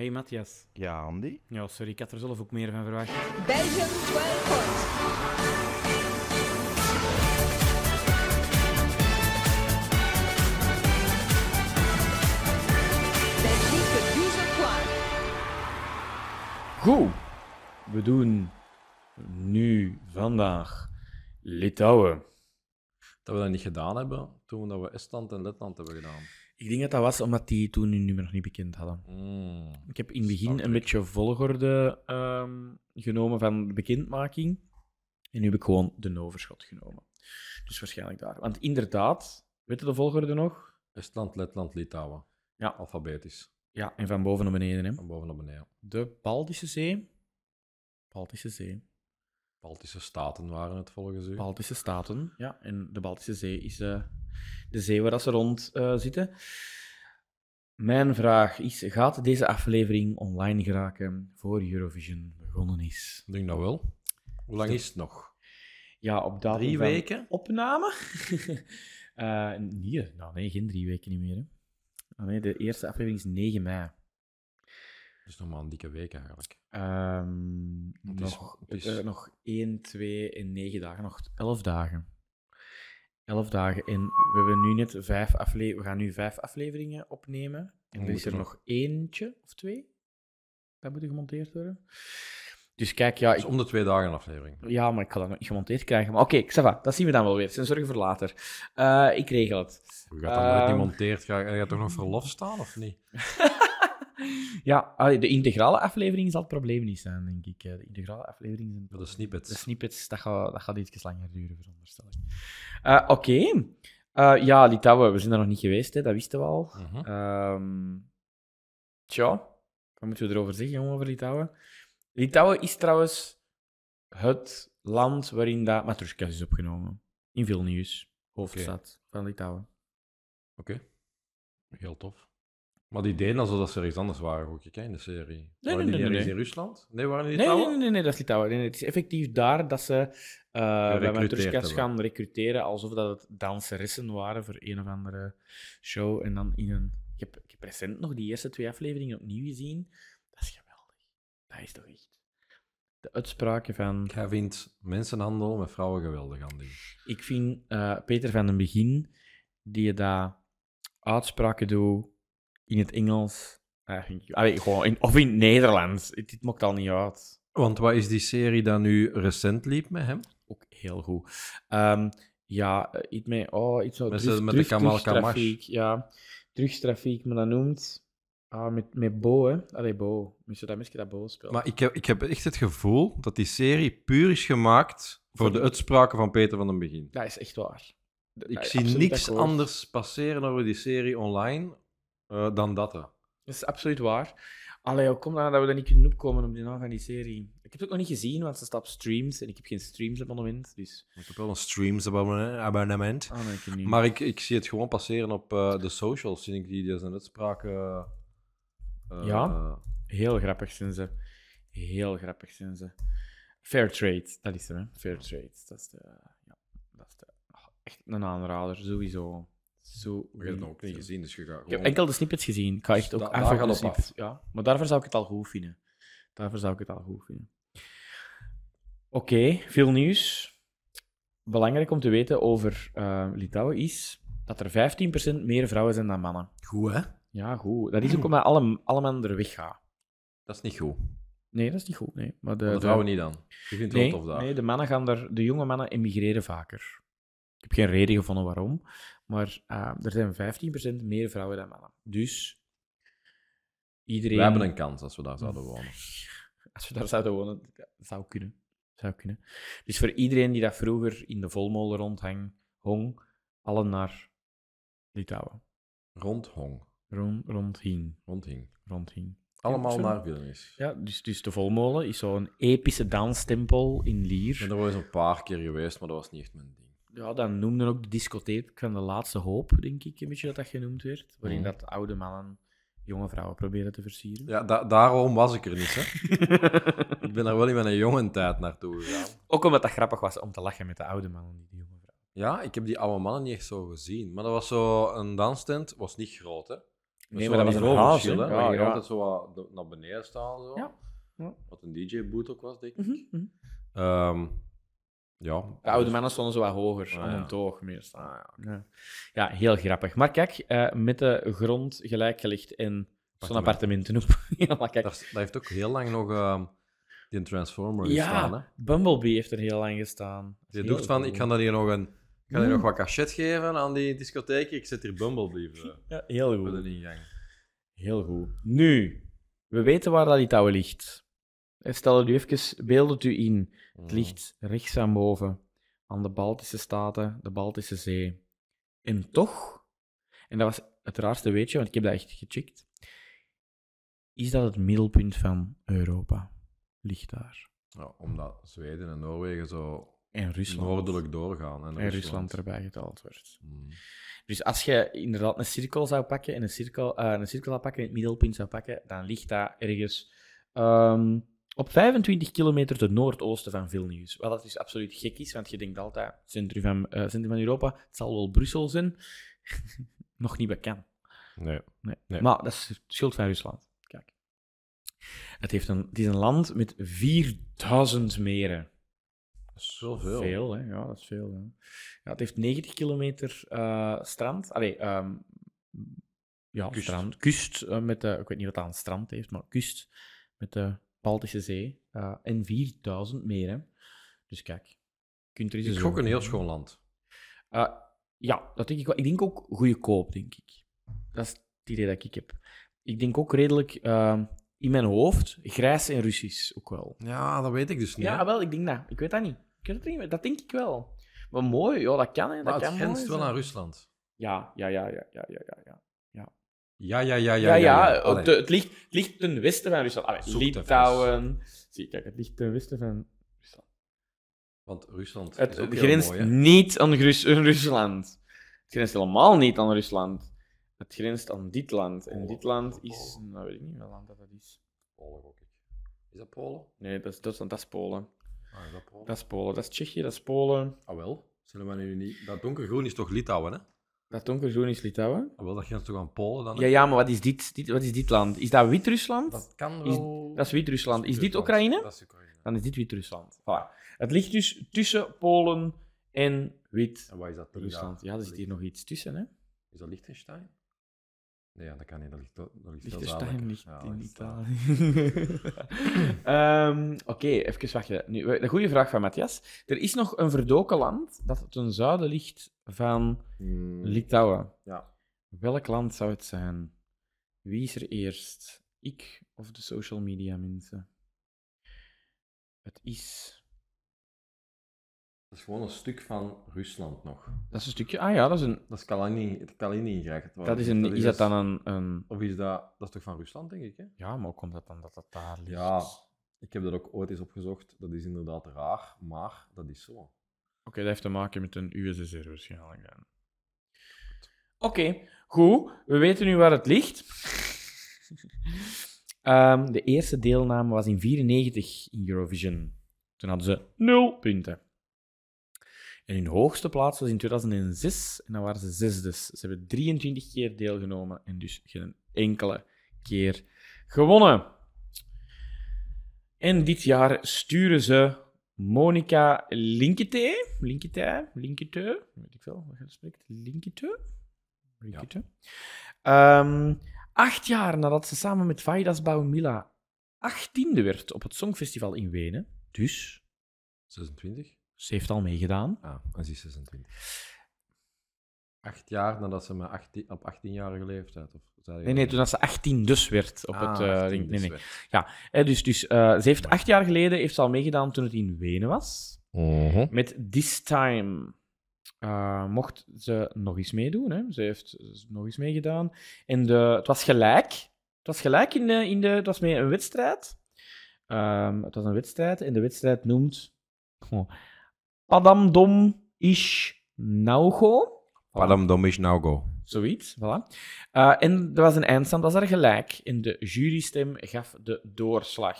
Hey Matthias. Ja, Andy? Ja, sorry, ik had er zelf ook meer van verwacht. Belgium 12 points. Belgique 12 points. Goed. We doen nu, vandaag, Litouwen. Dat we dat niet gedaan hebben toen we dat we Estland en Letland hebben gedaan. Ik denk dat dat was omdat die toen hun nummer nog niet bekend hadden. Mm. Ik heb in het begin een beetje volgorde ehm, genomen van de bekendmaking. En nu heb ik gewoon de overschot genomen. Dus waarschijnlijk daar. Want inderdaad, weet je de volgorde nog? Estland, Letland, Litouwen. Ja. Alfabetisch. Ja, en van boven naar beneden. Hè. Van boven naar beneden. De Baltische Zee. Baltische Zee. Baltische staten waren het volgens u. Baltische Staten. Ja, en de Baltische Zee is eh, de zee waar dat ze rond eh, zitten. Mijn vraag is: gaat deze aflevering online geraken voor Eurovision begonnen is? Ik denk dat wel. Hoe lang is het nog? Ja, op datum Drie weken? Opname? Eh, nee, nou, nee, geen drie weken niet meer. Hè. Ah, nee, de eerste aflevering is 9 mei. Dus nog maar een dikke week eigenlijk. Het is- nog, het is- eh, nog 1, 2 en 9 dagen. Nog 11 dagen. 11 dagen. En we, hebben nu net vijf afle we gaan nu vijf afleveringen opnemen. En Dan er is er nog eentje of twee dat moet gemonteerd worden. Dus kijk, ja, Dus om de twee dagen een aflevering. ja, maar ik ga dat nog niet gemonteerd krijgen. Maar oké, va, dat zien we dan wel weer. Zijn zorgen voor later. Eh, ik regel het. Je gaat dan nooit niet Ehm. monteerd. Ga je toch nog verlof staan of niet? Ja, allee, de integrale aflevering zal het probleem niet zijn, denk ik. Eh, De integrale aflevering zijn de snippets. De snippets, dat gaat, dat gaat iets langer duren, veronderstel ik. Eh, Oké. Eh, ja, Litouwen, we zijn daar nog niet geweest, hè, dat wisten we al. Mhm. Ehm tja, wat moeten we erover zeggen, jongen, over Litouwen? Litouwen is trouwens het land waarin dat is opgenomen. In Vilnius, hoofdstad van Litouwen. Oké. Heel tof. Maar die deden alsof dat ze ergens anders waren, ook ik, in de serie. nee, waren nee, die nee, ergens in Rusland? Nee, waren die Nee, nee, nee, nee, dat is Litouwen. Nee, nee, het is effectief daar dat ze uh, bij hebben. gaan recruteren, alsof dat het danseressen waren voor een of andere show. En dan in een... Ik heb, ik heb recent nog die eerste twee afleveringen opnieuw gezien. Dat is geweldig. Dat is toch echt... De uitspraken van... Jij vindt mensenhandel met vrouwen geweldig, Andy. Ik vind eh, Peter van den Begin, die je daar uitspraken doet in het Engels... eh, vind ik- allee, gewoon in, of in het Nederlands. Het maakt al niet uit. Want wat is die serie dat nu recent liep met hem? ook heel goed. Ehm, ja, eh, iets met, oh, iets zo, Met drugs- met de Kamal Ja, drugstrafiek, maar dat noemt... Ah, met, met Bo, hè. Allee, Bo. Misschien dat mensen dat Bo speelt. Maar ik heb, ik heb echt het gevoel dat die serie puur is gemaakt voor de uitspraken van Peter van den Begin. Dat is echt waar. Ik zie niks akkoord. anders passeren over die serie online eh, dan dat. hè. Dat is absoluut waar. Allee, hoe komt dat dat we er niet kunnen opkomen op die naam van die serie? Ik heb het ook nog niet gezien, want ze staat op streams en ik heb geen streams abonnement, dus... Ik heb wel een streams abonnement. Ah, nee, ik heb niet. Maar ik, ik zie het gewoon passeren op eh, de socials, zie ik die, die zijn uitspraken. eh, Ja? Heel grappig zijn ze. Heel grappig zijn ze. Fair trade, dat is er, hè. Fair trade. Dat is de... Ja, dat is de oh, echt een aanrader, sowieso. Zo. Ik heb het nog ook niet gezien, dus je gaat Ik heb enkel de snippets gezien. Ik ga echt ook Da- even daar op snippets- Ja, maar daarvoor zou ik het al goed vinden. Daarvoor zou ik het al goed vinden. Oké, veel nieuws. Belangrijk om te weten over eh, Litouwen is dat er 15% meer vrouwen zijn dan mannen. Goed, hè? Ja, goed. Dat is ook omdat alle, alle mannen er weggaan. Dat is niet goed. Nee, dat is niet goed. Nee. Maar de- vrouwen niet dan. Je vindt het nee, wel tof daar. nee, de mannen gaan daar, de jonge mannen emigreren vaker. Ik heb geen reden gevonden waarom, maar eh, er zijn 15% meer vrouwen dan mannen. Dus iedereen. We hebben een kans als we daar zouden wonen. Als we daar zouden wonen, zou kunnen. Zou kunnen. Dus voor iedereen die dat vroeger in de volmolen rondhang, hong, allen naar Litouwen. Rond Hong. Rond, rondhing. Rondhing. rondhing. Allemaal naar Vilnius. Ja, dus, dus de volmolen is zo'n epische danstempel in Lier. Ik ben er wel eens een paar keer geweest, maar dat was niet echt mijn ding. Ja, dan noemden ook de discotheek van de laatste hoop, denk ik, een beetje dat dat genoemd werd. Waarin Mhm. dat oude mannen jonge vrouwen proberen te versieren. Ja, da- daarom was ik er niet, hè. ik ben er wel in mijn jonge tijd naartoe gegaan. ook omdat dat grappig was om te lachen met de oude mannen, niet de jonge vrouwen. Ja, ik heb die oude mannen niet echt zo gezien. Maar dat was zo een danstent, was niet groot, hè. Nee, maar dat was een verschil, hè? Ja, gingen ja. altijd zo wat naar beneden staan. Zo. Ja, ja. Wat een DJ-boot ook was, denk ik. Ehm, ja. De oude mannen stonden zo wat hoger, Ah, om ja. een toog meestal. Ah, ja. Ja. ja, heel grappig. Maar kijk, eh, met de grond gelijk gelegd en zo'n appartementen op. ja, maar kijk. Daar, daar heeft ook heel lang nog die Transformer gestaan. Hè. Bumblebee heeft er heel lang gestaan. Je doet van, ik ga dan hier nog een... Ik ga hier nog wat cachet geven aan die discotheek. Ik zet hier Bumblebee voor, Ja, heel voor goed. de ingang. Heel goed. Nu, we weten waar dat die touw ligt. Stel u even, beeld het u in. Het ligt rechts aan boven, aan de Baltische Staten, de Baltische Zee. En toch, en dat was het raarste weetje, want ik heb dat echt gecheckt, is dat het middelpunt van Europa. Ligt daar. Ja, omdat Zweden en Noorwegen zo En Rusland. noordelijk doorgaan. En, En Rusland erbij geteld wordt. Mm. Dus als je inderdaad een cirkel zou pakken en een cirkel, eh, een cirkel zou pakken en het middelpunt zou pakken, dan ligt dat ergens ehm, op 25 kilometer ten noordoosten van Vilnius. Wat dat dus absoluut gek is, want je denkt altijd, centrum van, eh, centrum van Europa, het zal wel Brussel zijn. Nog niet bekend. Nee. Nee. Nee. Maar dat is schuld van Rusland. Kijk. Het, heeft een, het is een land met 4000 meren. Is zoveel. Veel, hè? Ja, dat is veel. Ja. Ja, het heeft 90 kilometer eh, strand. Allee, ehm, ja, Kust. strand. Kust eh, met de... Ik weet niet wat aan strand heeft, maar kust met de Baltische Zee. eh, en 4000 meren. Dus kijk, je kunt er eens eens gok over een heel schoon land. Eh, ja, dat denk ik wel. Ik denk ook goede koop, denk ik. Dat is het idee dat ik heb. Ik denk ook redelijk eh, in mijn hoofd grijs en Russisch ook wel. Ja, dat weet ik dus niet. Ja, hè. wel, ik denk dat. Ik weet dat niet. Ik weet het niet, maar dat denk ik wel. Maar mooi, ja, dat kan. Hè. maar Dat het kan grenst wel aan Rusland. Ja, ja, ja, ja, ja, ja, ja. ja. Ja, ja, ja, ja. Ja, ja, Allee. het, het ligt, het ligt ten westen van Rusland. Allee, Zoek Litouwen. Zie, kijk, het ligt ten westen van Rusland. Want Rusland Het, ook grenst mooi, niet aan Rus- aan Rusland. Het grenst helemaal niet aan Rusland. Het grenst aan dit land. En dit land is... Nou, weet ik niet welk land dat, dat is. Polen, ik. Is dat Polen? Nee, dat is Duitsland, dat is Polen. Ah, is dat Polen? Dat is Polen. Dat is Tsjechië, dat is Polen. Ah, wel. Zullen we nu niet... Dat donkergroen is toch Litouwen, hè? Dat donkergroen is Litouwen. Ah, wel, dat grenst toch aan Polen dan? Ja, ja, maar wat is dit, dit, wat is dit land? Is dat Wit-Rusland? Dat kan Is- wel... Dat is Wit-Rusland. Is dit. Oekraïne? Dat is Oekraïne. Dan is dit Wit-Rusland. Voilà. Het ligt dus tussen Polen en Wit-Rusland. En wat is dat? daar? Ja, er zit hier nog iets tussen, hè? Is dat Liechtenstein? Nee, ja, dat kan niet. Dat ligt, dat ligt Liechtenstein ligt Ja, in is. Italië. Ehm, Oké, even wachten. Nu, een goede vraag van Matthias. Er is nog een verdoken land dat ten zuiden ligt van Hmm, Litouwen. Ja. Welk land zou het zijn? Wie is er eerst? Ik of de social media mensen? Het is. Dat is gewoon een stuk van Rusland nog. Dat is een stukje. Ah ja, dat is een. Dat is Kalini, het Kaliningrad. Dat is, een, is dat dan een, een. Of is dat... Dat is toch van Rusland, denk ik, hè? Ja, maar hoe komt dat dan dat dat daar ligt? Ja, ik heb dat ook ooit eens opgezocht. Dat is inderdaad raar, maar dat is zo. Oké, dat heeft te maken met een USSR waarschijnlijk. Oké, goed. We weten nu waar het ligt. Ehm, de eerste deelname was in 94 in Eurovision. Toen hadden ze 0 punten. En hun hoogste plaats was in 2006 en dan waren ze zesdes. Ze hebben 23 keer deelgenomen en dus geen enkele keer gewonnen. En dit jaar sturen ze Monica Linkete. Linkete? Linkete? Weet ik veel, wat je spreekt. Linkete? Linkete. Ehm, acht jaar nadat ze samen met Vaidas Baumila achttiende werd op het Songfestival in Wenen. Dus, 26? ze heeft al meegedaan. Ah, en ze is 26. Acht jaar nadat ze met 18, op 18-jarige leeftijd... Of, Nee, nee, toen dat ze 18 dus werd op Ah, het... eh, 18 ding. nee, dus nee. werd. Hè, dus dus eh, ze heeft acht jaar geleden heeft ze al meegedaan toen het in Wenen was. Mhm. Met This Time eh, mocht ze nog eens meedoen. Hè. Ze heeft nog eens meegedaan. En de, het was gelijk. Het was gelijk in de... In de het was mee een wedstrijd. Ehm, het was een wedstrijd en de wedstrijd noemt... Oh, Padamdom Ish Naugo. Padam Domish now go. Zoiets, voilà. Eh, en er was een eindstand, dat was er gelijk. En de jurystem gaf de doorslag.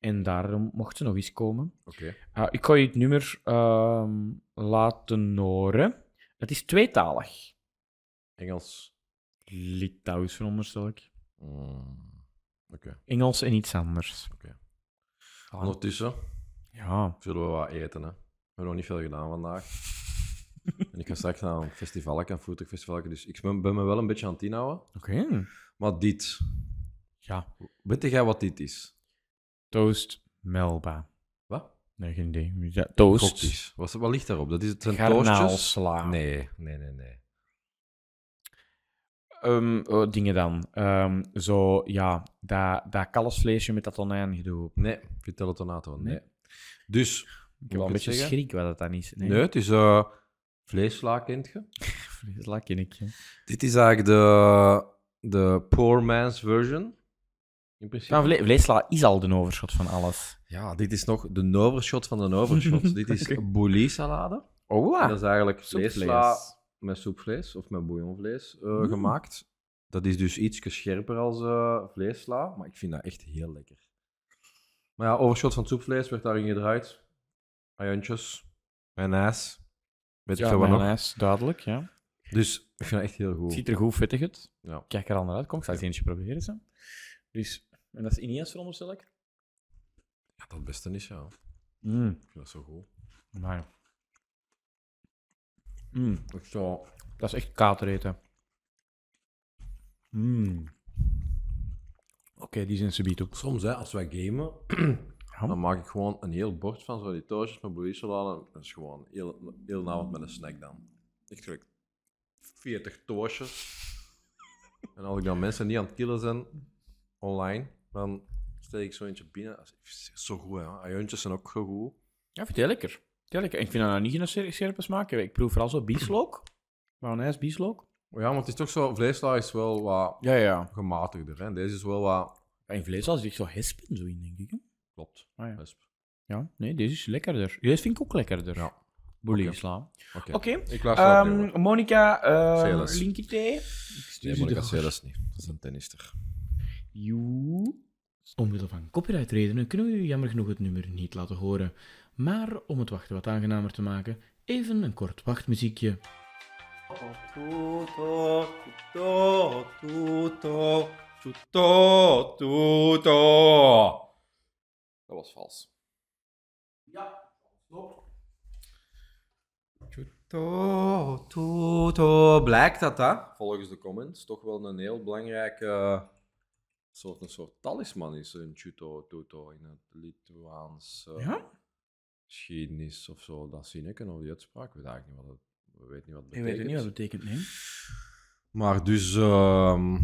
En daarom mocht ze nog eens komen. Oké. Uh, ik ga je het nummer ehm, laten horen. Het is tweetalig. Engels. Litouws veronderstel ik. Mm, Oké. Engels en iets anders. Oké. Ah, Ondertussen Ja. zullen we wat eten. Hè. We hebben nog niet veel gedaan vandaag. En ik ga straks naar een festival, een foodtruckfestival. Dus ik ben, ben me wel een beetje aan het inhouden. Oké. Maar dit, Ja. weet jij wat dit is? Toast Melba. Wat? Nee, geen idee. Ja, toast. Wat, wat ligt daarop? Dat is het zijn toastjes? Nee, nee, nee, nee. Ehm, oh, dingen dan. Ehm, zo, ja, dat, dat kalfsvleesje met dat tonijn gedoe. Nee, het Donato. Nee. Nee. Dus, Ik heb wel een beetje schrik wat dat dan is. Nee, het is eh vleesla, kent je? Dat ken ik. hè. Dit is eigenlijk de, de poor man's version. In principe. Maar vle vleesla is al de overschot van alles. Ja, dit is nog de overshot van de overshot. dit is bouillie salade. Oh, Dat is eigenlijk Soepvlees. vleesla met soepvlees of met bouillonvlees eh, Mm. gemaakt. Dat is dus iets scherper als eh, vleesla, maar ik vind dat echt heel lekker. Maar ja, overschot van soepvlees werd daarin gedraaid. Ajuntjes, mayonaise, weet ik Ja, veel wat nog. duidelijk, ja. Dus ik vind dat echt heel Het goed. ziet er goed vettig uit. Ja. Kijk er al naar uit. Kom, ik ga eens eentje proberen. Zo. Dus, en dat is Inies veronderstel ik? Ja, dat het beste is, ja. Mm. Ik vind dat zo goed. Maar... Mm. Dat is echt kater eten. Mm. Oké, die zijn subiet op. Soms, hè, als wij gamen, dan maak ik gewoon een heel bord van zo die toastjes met bouillie salade. Dat is gewoon heel, heel avond met een snack dan. Echt gelijk 40 toastjes. En als ik dan mensen niet aan het killen zijn, online, dan steek ik zo eentje binnen. Is zo goed, hè. Ajuntjes zijn ook zo goed. Ja, vind ik heel lekker. Lekker. Ik vind dat nou niet een scher- scherpe smaak. Ik proef vooral zo bieslook. Mayonaise, bieslook. Ja, maar het is toch zo, vleesla is wel wat Ja, ja. gematigder. Hè. Deze is wel wat... En vlees als ik zo hespen zo in, denk ik. hè. Klopt. Ah, ja. Wesp. ja, nee, deze is lekkerder. Deze vind ik ook lekkerder. Ja. Bouillie Oké. sla. Oké. Ik luister naar. Ehm Monica, uh, Celis. Ik stuur Nee, ze Monica door. Niet. Dat is een tennister. Joe. Omwille van copyrightredenen kunnen we u jammer genoeg het nummer niet laten horen. Maar om het wachten wat aangenamer te maken, even een kort wachtmuziekje. Dat was vals. Tutto, tutto. Blijkt dat, hè? Volgens de comments toch wel een heel belangrijke soort, een soort talisman is, een chuto tuto in het Litouwaans eh, Ja? geschiedenis of zo. Dat zie ik of die uitspraak. We weten eigenlijk niet wat het, we weten niet wat het Ik betekent. weet niet wat het betekent, nee. Maar dus, ehm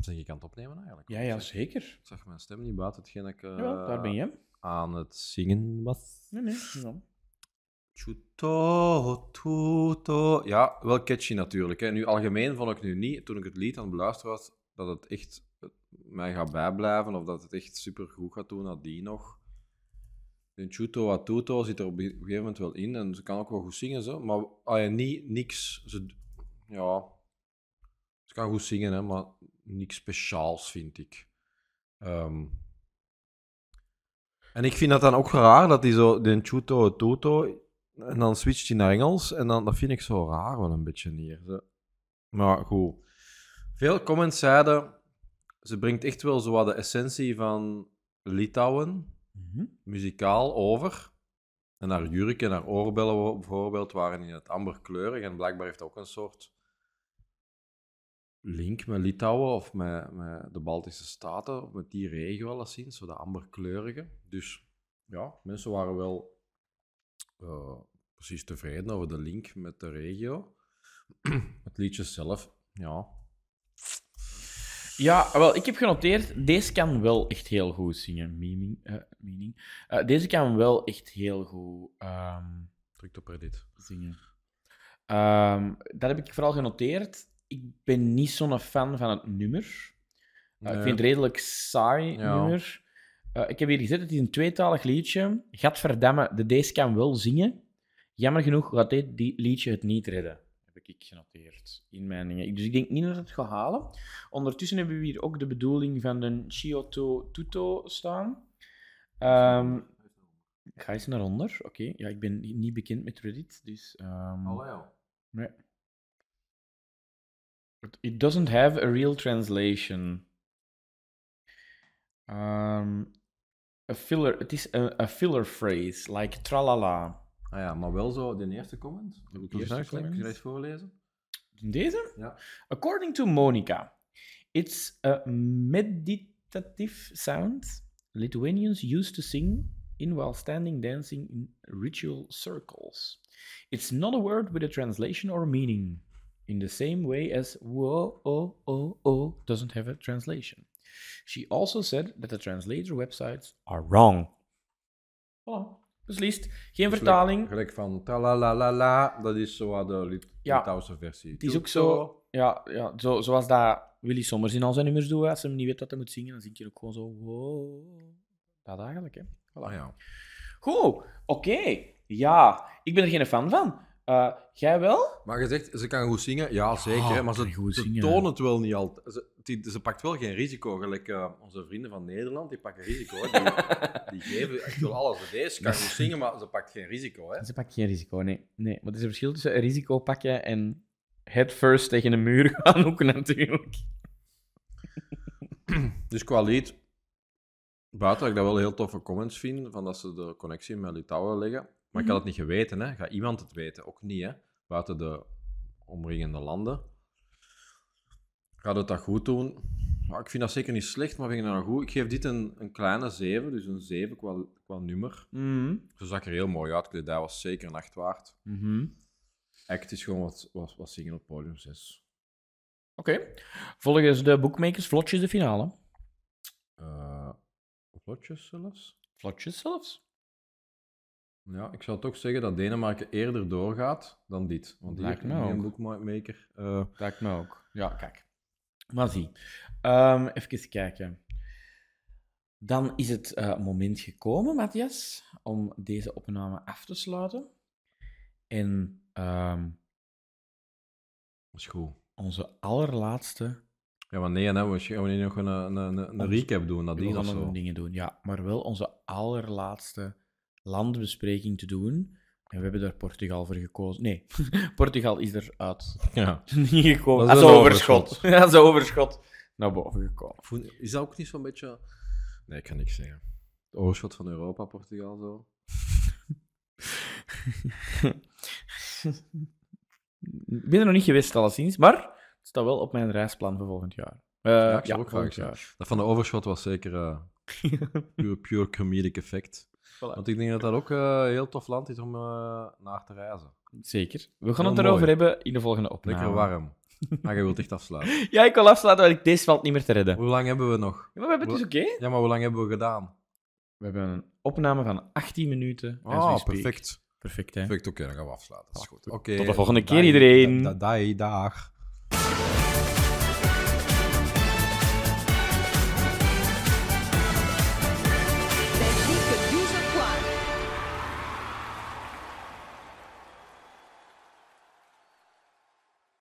zeg ik aan het opnemen eigenlijk? Ja, ja, zeker. Ik zag mijn stem niet buiten hetgeen ik eh, Ja, daar ben je. aan het zingen was. Nee, nee. ja. Chuto, tuto. Ja, wel catchy natuurlijk. Hè. Nu, algemeen vond ik nu niet, toen ik het lied aan het beluisteren was, dat het echt eh, mij gaat bijblijven of dat het echt super goed gaat doen nadien nog. De Chuto Tuto zit er op een gegeven moment wel in en ze kan ook wel goed zingen, zo. maar ja, niet, niks. Ze, ja, ze kan goed zingen, hè, maar niks speciaals vind ik. Ehm, en ik vind dat dan ook raar dat hij zo de Chuto Tuto en dan switcht hij naar Engels en dan dat vind ik zo raar wel een beetje neer. Zo. Maar goed. Veel comments zeiden, ze brengt echt wel zo wat de essentie van Litouwen, Mhm. muzikaal, over. En haar jurk en haar oorbellen bijvoorbeeld waren in het amberkleurig. En blijkbaar heeft ook een soort link met Litouwen of met, met de Baltische Staten, of met die regio alleszins, zo de amberkleurige. Dus ja, mensen waren wel eh, precies tevreden over de link met de regio. het liedje zelf, ja. Ja, wel, ik heb genoteerd, deze kan wel echt heel goed zingen. Meaning. eh, meaning. Eh, deze kan wel echt heel goed ehm, Druk op Reddit. zingen. Ehm, dat heb ik vooral genoteerd. Ik ben niet zo'n fan van het nummer. Eh, Ik vind het redelijk saai Ja. nummer. Eh, ik heb hier gezet, het is een tweetalig liedje. Gadverdamme, de deze kan wel zingen. Jammer genoeg gaat dit liedje het niet redden. Heb ik genoteerd in mijn dingen. Dus ik denk niet dat het gaat halen. Ondertussen hebben we hier ook de bedoeling van de Chioto Tuto staan. Ehm, ga eens naar onder. Oké, ja, ik ben niet bekend met Reddit, dus... ehm, Allee, joh. Nee. It doesn't have a real translation. Um, a filler, het is a, a filler phrase, like tralala. Ah ja, maar wel zo, de eerste comment. Heb ik De hier eerste straks Kun je comment? eens voorlezen? Deze? Ja. According to Monica, it's a meditative sound Lithuanians used to sing in while standing dancing in ritual circles. It's not a word with a translation or meaning, in the same way as whoa, oh, oh, oh doesn't have a translation. She also said that the translator websites are wrong. Voilà. Beslist. Geen Dus vertaling. Gelijk, van tralalalala, dat is zo de Lit Ja. Litouwse versie. Het is ook zo, ja, ja zo, zoals dat Willy Sommers in al zijn nummers doet. Als hij niet weet wat hij moet zingen, dan zingt hij ook gewoon zo. Wow. Dat eigenlijk, hè. Ah, ja. Goed, oké. Ja, ik ben er geen fan van. Eh, jij wel? Maar je zegt, ze kan goed zingen, ja zeker, Oh, maar ze, ze zingen. tonen het wel niet altijd. Ze, die- ze pakt wel geen risico, gelijk eh, onze vrienden van Nederland, die pakken risico. Die, die geven echt wel alles. Deze kan goed zingen, maar ze pakt geen risico. Hè. Ze pakt geen risico, nee. nee. Maar er is een verschil tussen een risico pakken en head first tegen een muur gaan ook natuurlijk. Dus qua lied, buiten dat ik dat wel heel toffe comments vind, van dat ze de connectie met Litouwen leggen. Maar ik had het niet geweten, hè. Gaat iemand het weten? Ook niet, hè. Buiten de omringende landen. Gaat het dat goed doen? Ik vind dat zeker niet slecht, maar vind ik dat nou goed? Ik geef dit een, een kleine 7, dus een 7 qua, qua nummer. Mhm. Ze zag er heel mooi uit. Kledij was zeker een 8 waard. Mhm. Act is gewoon wat, wat, wat zingen op podium 6. Oké. Volgens de bookmakers vlotjes de finale. Eh vlotjes zelfs? Vlotjes zelfs? Ja, ik zou toch zeggen dat Denemarken eerder doorgaat dan dit. Want die Lijkt heeft me een ook. bookmaker. Eh, Lijkt me ook. Ja, kijk. Maar zie. Ehm, even kijken. Dan is het eh, moment gekomen, Matthias, om deze opname af te sluiten. En ehm, dat is goed. onze allerlaatste... Ja, maar nee, we gaan we nog een, een, een, een recap doen We nadien gaan nog dingen doen, ja. Maar wel onze allerlaatste landbespreking te doen. En we hebben daar Portugal voor gekozen. Nee, Portugal is eruit Ja. niet gekomen. Dat is Als een overschot. overschot. Ja, als overschot naar boven gekomen. Is dat ook niet zo'n beetje... Nee, ik kan niks zeggen. Het overschot van Europa, Portugal, zo. Ik ben er nog niet geweest, alleszins, maar het staat wel op mijn reisplan voor volgend jaar. Eh, Ja, ik zou ook graag jaar. Dat van de overschot was zeker eh pure, pure comedic effect. Voilà. Want ik denk dat dat ook eh, een heel tof land is om eh, naar te reizen. Zeker. We gaan Heel het erover mooi. hebben in de volgende opname. Lekker warm. Maar je wilt echt afsluiten. Ja, ik wil afsluiten, want ik- deze valt niet meer te redden. Hoe lang hebben we nog? Ja, maar we hebben het dus oké. Ja, maar hoe lang hebben we gedaan? We hebben een opname van 18 minuten. Oh, perfect. Perfect, hè? Perfect, oké, dan gaan we afsluiten. Dat is goed. Oké. Tot de volgende keer, Dag- iedereen. da- da- Dag.